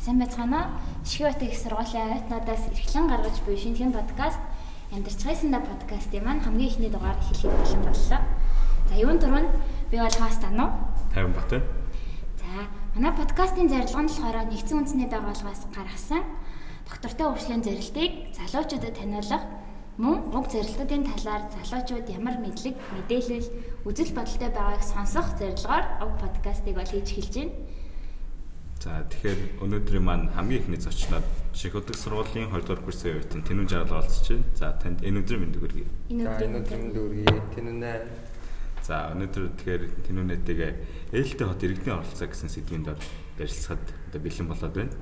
сайн байцгаана. Шигбат их сургуулийн оюутнуудаас эрхлэн гаргаж буй шинэхэн подкаст Амьдарч гайсанда подкастын маань хамгийн ихний дугаар эхлэхэд болон боллоо. За юун дөрөнд би бол хаст ануу. 50 бат. За манай подкастын зорилго нь болохоор нэгдсэн үндэсний байгууллагаас гаргасан доктортой урьдчилан зорилтыг залуучуудад таниулах мөн уг зорилтуудын талаар залуучууд ямар мэдлэг, мэдээлэл, үзэл бодолтой байгааг сонсох зорилгоор уг подкастыг бол хийж эхэлж байна. За тэгэхээр өнөөдрийн маань хамгийн ихний зочноод Ших удаг сургуулийн 2 дугаар курсын оюутан Тэнүн Жаргал олцож байна. За танд энэ өдрийн мэндийг хүргэе. Энэ За өдрийн өнөөдөр мэнд үргээ тэнүнэ За өнөөдөр тэгэхээр Тэнүнэтэйгээ ээлтэй хот иргэдийн оролцоо гэсэн сэдвийн дор ярилцахад одоо бэлэн болоод байна.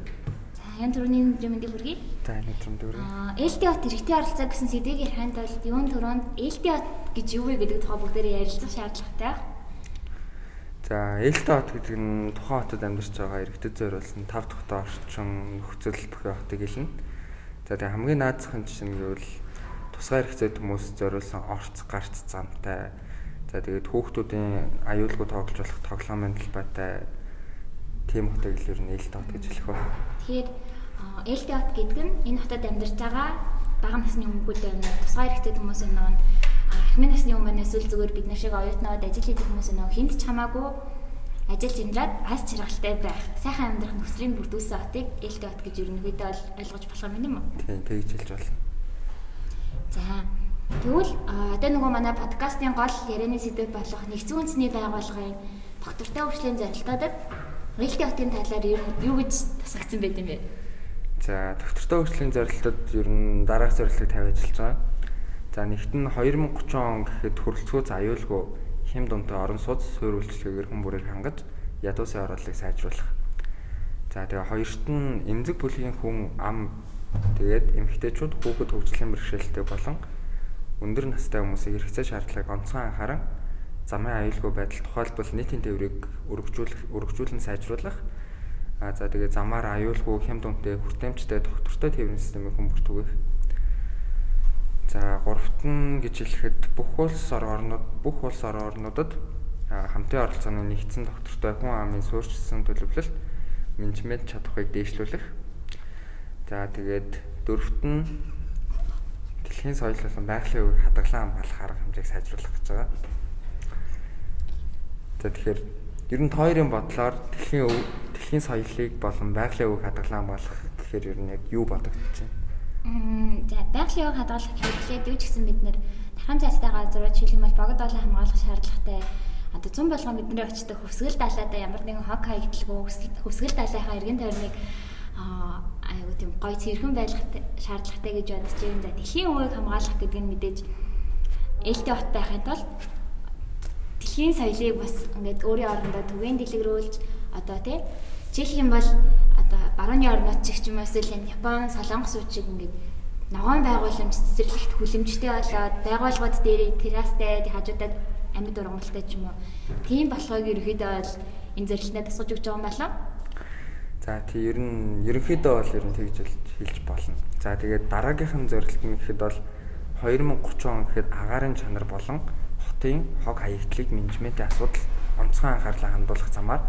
За энэ төрөний өдрийн мэндийг хүргэе. за өнөөдөр мэнд үргээ Аа, ээлтэй хот эрэгтэй оролцоо гэсэн сэдвийг ярихын тулд юун төрөнд ээлтэй хот гэж юу вэ гэдэг тухай бүгдээрээ ярилцах шаардлагатай байна. За ээлтэй хот гэдэг нь тухайн хотод амьдарч байгаа иргэдэд зориулсан 5 дахь орчин нөхцөл бүхий хотыг хэлнэ. За тэгээ хамгийн наадзахын жишээ нь гэвэл тусгай хэрэгцээд хүмүүс зориулсан орц гарц замтай. За тэгээд хүүхдүүдийн аюулгүй тоглож болох тоглоомын талбайтай тийм хотыг л ер нь ээлтэй хот гэж хэлэх ба. Тэгэхээр хот гэдэг нь энэ хотод амьдарч байгаа бага насны хүмүүст байна. Тусгай хэрэгтэй хүмүүс байна. Ахмын насны хүмүүс эсвэл зүгээр бид нар шиг оюутнууд ажил хийдэг хүмүүс байна. Хинт ч хамаагүй ажиллаж амьдраад аз жаргалтай байх, сайхан амьдрах нөхцөлийг бүрдүүлсэн хотыг ээлтэй хот гэж ерөнхийдөө бол ойлгож болох юм байна уу? Тийм тэгж хэлж болно. За тэгвэл одоо нөгөө манай подкастын гол ярианы сэдв болох нэгдсэн үндэсний байгууллагын доктортой хөгжлийн зорилтуудад ээлтэй хотын талаар юу гэж тасагдсан байт юм бэ? За доктортой хөгжлийн зорилтод ер нь дараах зорилтыг тавиад ажиллаж байгаа. За нэгт нь 2030 он гэхэд хөрөлцгөөц аюулгүй хэм дунтай орон сууц суурь үйлчлэгээр бүрийг хангаж ядуусын оролцоог сайжруулах. За тэгээ хоёрт нь эмзэг бүлгийн хүн ам тэгээд эмэгтэйчүүд хүүхэд хөгжлийн бэрхшээлтэй болон өндөр настай хүмүүсийн хэрэгцээ шаардлагыг онцгой анхааран замын аюулгүй байдал тухайлбал нийтийн тээврийг өргөжүүлэх өргөжүүлэн сайжруулах А за тэгээ замаар аюулгүй хэм дүнтэй хүртээмжтэй доктортой тээврийн системийг хүмүүст түгэх. За гуравт нь гэж хэлэхэд бүх улс орнууд бүх улс орнуудад хамтын оролцооны нэгдсэн доктортой хүн амын суурьчилсан төлөвлөлт менежмент чадварыг дээшлүүлэх. За тэгээд дөрөвт нь дэлхийн соёл болон байгалийн үеийг хадгалан хамгаалах арга хэмжээг сайжруулах гэж байгаа. За тэгэхээр ер нь хоёрын бодлоор дэлхийн дэлхийн соёлыг болон байгалийн үеийг хадгалан хамгаалах гэхээр ер нь яг юу бодогдож байна? За байгалийн яваг хадгалах хэрэглээд юу ч гэсэн бид нэр тархан цайстай газрууд шилхэмэл богд олон хамгаалах шаардлагатай одоо зүүн болгон бидний очдог хөвсгөл далайдаа ямар нэгэн хог хаягдлгүй хөвсгөл далайхаа эргэн тойрныг айгуу тийм гой цэрхэн байх шаардлагатай гэж бодож байна. За дэлхийн үеийг хамгаалах гэдэг нь мэдээж ээлтэй хот байхын тулд дэлхийн соёлыг бас ингээд өөрийн орондоо түгээн дэлгэрүүлж одоо тий жишээ юм бол барууны орнууд ч юм уу эсвэл энэ Япон, Солонгос үчиг ингээд ногоон байгууламж цэцэрлэгт хүлэмжтэй болоод байгууллагууд дээр террастай хажуудад амьд ургамалтай ч юм уу тийм болохыг ерөөхдөө бол энэ зөвлөлтөд тусгаж өгч байгаа юм байна. За тий ер нь ерөнхийдөө бол ер нь тэгж хэлж- болно. За тэгээд дараагийнх нь зорилт нь гэхэд бол 2030 он гэхэд агаарын чанар болон хотын хог хаягдлыг менежментийн асуудал онцгой анхаарлаа хандуулах замаар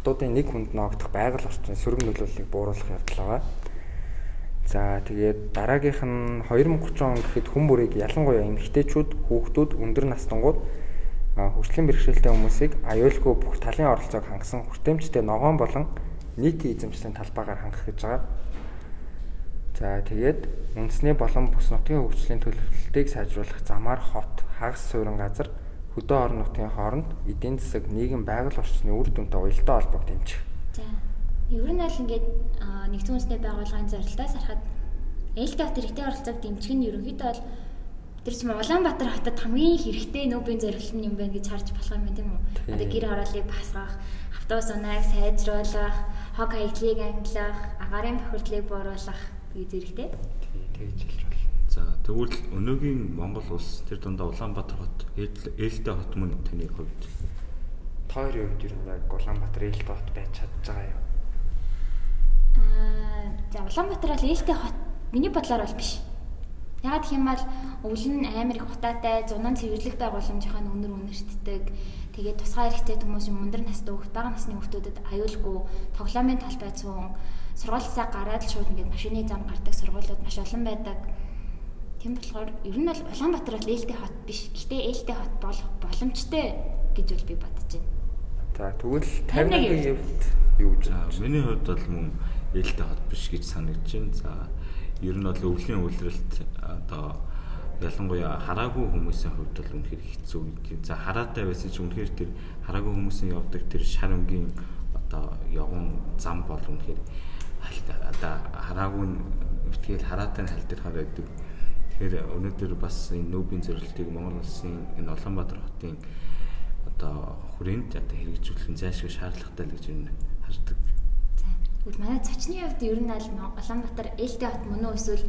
хотуудын нэг хүнд ноогдох байгаль орчны сөрөг нөлөөллийг бууруулах явдал байгаа. За тэгээд дараагийнх нь 2030 он гэхэд хүн бүрийг ялангуяа эмэгтэйчүүд, хүүхдүүд, өндөр настангууд хөгжлийн бэрхшээлтэй хүмүүсийг аюулгүй бүх талын оролцоог хангасан хүртээмжтэй ногоон болон нийтийн эзэмшлийн талбайгаар хангах гэж байгаа. За тэгээд үндэсний болон бус нутгийн хөгжлийн төлөвлөлтийг сайжруулах замаар хот, хагас суурин газар, хөдөө орон нутгийн хооронд эдийн засаг, нийгэм байгаль орчны үр дүнтэй уялдаа холбоог дэмжих. За ер нь бол ингээд нэгдсэн үндэсний байгууллагын зорилтоос харахад хот хэрэгтэй оролцоог дэмжих нь ерөнхийдөө бол тэр чинь Улаанбаатар хотод хамгийн хэрэгтэй нүүбийн зорилт нь юм байна гэж харж болох юм тийм үү? Одоо гэр хорооллыг басгах, автобус унааг сайжруулах, хог хаягдлыг ангилах, агаарын бохирдлыг бууруулах гэж зэрэгтэй. Тэгж хэлж. За тэгвэл өнөөгийн Монгол улс тэр дундаа Улаанбаатар хот ээлтэй хот мөн таны хувьд Тойрын үед ер нь яг Улаанбаатар ээлтэй хот байж чадж байгаа юм. Аа за Улаанбаатар бол ээлтэй хот миний бодлоор бол биш. Ягаад гэх юм бол өвөл нь амар их хутаатай, зунан цэвэрлэх байгууламжийнхаа өнөр үнэртдэг. Тэгээд тусгай хэрэгцээ хүмүүс юм өндөр настай хүүхд, бага насны хүүхдүүдэд аюулгүй тоглоомын талбай цуун сургуулиасаа гараад л шууд ингээд машины зам гардаг сургуулиуд маш олон байдаг. Тийм болохоор ер нь бол Улаанбаатар бол ээлтэй хот биш. Гэтэ ээлтэй хот болох боломжтой гэж бол би бодож байна. За тэгвэл 51-ийн хувьд юу гэж За миний хувьд бол мөн ээлтэй хот биш гэж санагдаж байна. За ер нь бол өвлийн үйлрэлт одоо ялангуяа хараагүй хүмүүсийн хувьд бол үнэхээр хэцүү. За хараатай байсан ч үнэхээр тэр хараагүй хүмүүсийн явдаг тэр шар өнгийн одоо явган зам бол үнэхээр одоо хараагүй битгээл хараатай нь халтархаар байдаг. Тэгэхээр өнөөдөр бас энэ нүүбийн зөвлөлтийг Монгол улсын энэ Улаанбаатар хотын одоо хүрээнд одоо хэрэгжүүлэх нь зайлшгүй шаардлагатай л гэж энэ хардаг. За. Тэгвэл манай цочны хувьд ер нь аль Улаанбаатар ээлтэй хот мөн үү эсвэл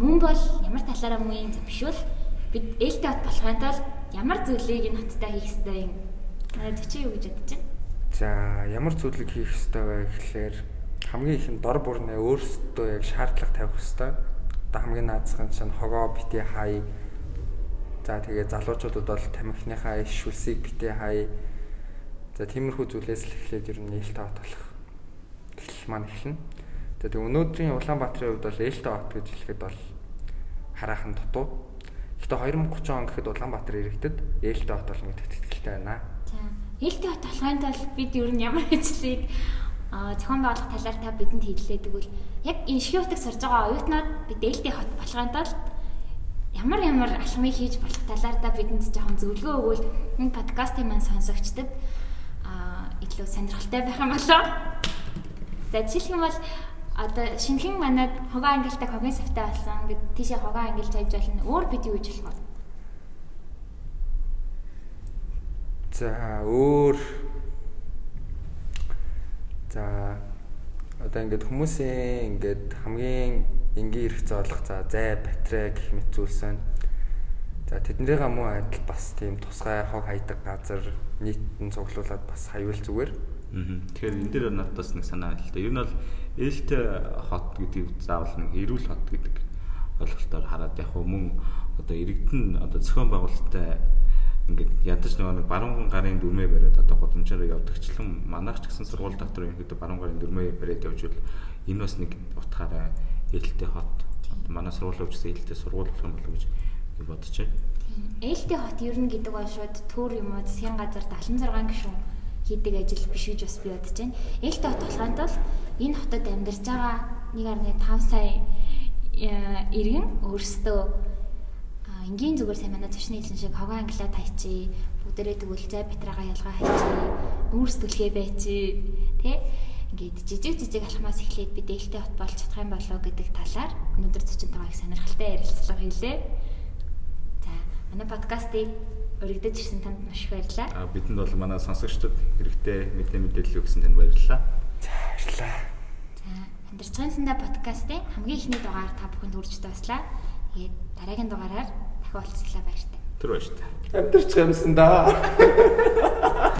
мөн бол ямар талаараа мөн юм биш бол бид ээлтэй хот болохын тулд ямар зүйлийг энэ хоттой хийх ёстой юм. Манай цочи юу гэж бодож байна? За ямар зүйлийг хийх ёстой вэ гэхлээр хамгийн их нь дор бүрнээ өөрсдөө яг шаардлага тавих ёстой. Одоо хамгийн наазах нь чинь хогоо бити хай. За тэгээ залуучуудад бол тамхиныхаа иш үлсийг бити хай. За тиймэрхүү зүйлээс л эхлээд ер нь ээлтэй болох. Эхлэл маань эхэлнэ. Тэгээ өнөөдрийн Улаанбаатарын хувьд бол ээлтэй хот гэж хэлэхэд бол хараахан дутуу. Гэхдээ 2030 он гэхэд Улаанбаатар иргэдэд ээлтэй хот болно гэдэгт итгэлтэй байна. За. Ээлтэй хот болохын тулд бид ер нь ямар ажлыг зохион байгуулах талаар та бидэнд хэллээ тэгвэл яг шиотыг сурж байгаа оюутнууд бид ээлтэй хот тулд ямар ямар алхмыг хийж болох талаар та бидэнд жоохон зөвлөгөө өгвөл энэ подкастын маань сонсогчдод аа илүү сонирхолтой байх юм болоо. За жишээлх юм бол одоо шинхэн манад хогоо ангилдаг хогийн савтай болсон. Бид тийшээ хогоо ангилж хайж болно. Өөр бид юу хийж болох вэ? За өөр За одоо ингээд хүмүүсийн ингээд хамгийн энгийн эрх зоолох за зай батарей гэх мэт зүйлс байна. За тэднэрийн муу адил бас тийм тусгай хог хайдаг газар нийтэн цуглуулад бас хавьл зүгээр. Аа. Тэгэхээр энэ дээр надад бас нэг санаа л да. Ер нь бол ээлтэй хот гэдэг заавал нэг эрүүл хот гэдэг ойлголтоор хараад яг мөн одоо иргэдэн одоо зохион байгуулалттай ядаж нэг баруун гарын дүрмээ бариад одоо годамжаараа явдагчлан манайх ч гэсэн сургууль доктор ерөнхийдөө баруун гарын дүрмээ бариад явжвал энэ бас нэг утгаараа ээлтэй хот манай сургууль өвчсөн ээлтэй сургууль болох юм болов гэж бодож байна. Ээлтэй хот ер нь гэдэг бол шууд төр юм уу засгийн газар 76 гишүүн хийдэг ажил биш гэж бас би бодож байна. Ээлтэй хот болохын тулд энэ хотод амьдарч байгаа 1.5 сая э, иргэн өөрсдөө энгийн зүгээр сайн манай зочны хэлсэн шиг хогоо англиад хайчи бүгдээрээ тэгвэл зай батрагаа ялгаа хайчи нүүрс түлхээ байчи тэ ингээд жижиг жижиг алхмаас эхлээд би дээлтэй хот болж чадах юм болоо гэдэг талаар өнөөдөр зочинтойгоо их сонирхолтой ярилцлага хийлээ. За манай подкастыг өргөдөж ирсэн танд маш их баярлалаа. А бидэнд бол манай сонсогчдод хэрэгтэй мэдээ мэдээлэл өгсөн танд баярлалаа. За баярлалаа. За Амьдарч байгаа сандаа подкастын хамгийн ихний дугаар та бүхэнд хүрч дуслаа. Тэгээд дараагийн дугаараар дахин уулзлаа баяртай. Тэр баяртай. Амьдарч юмсан да.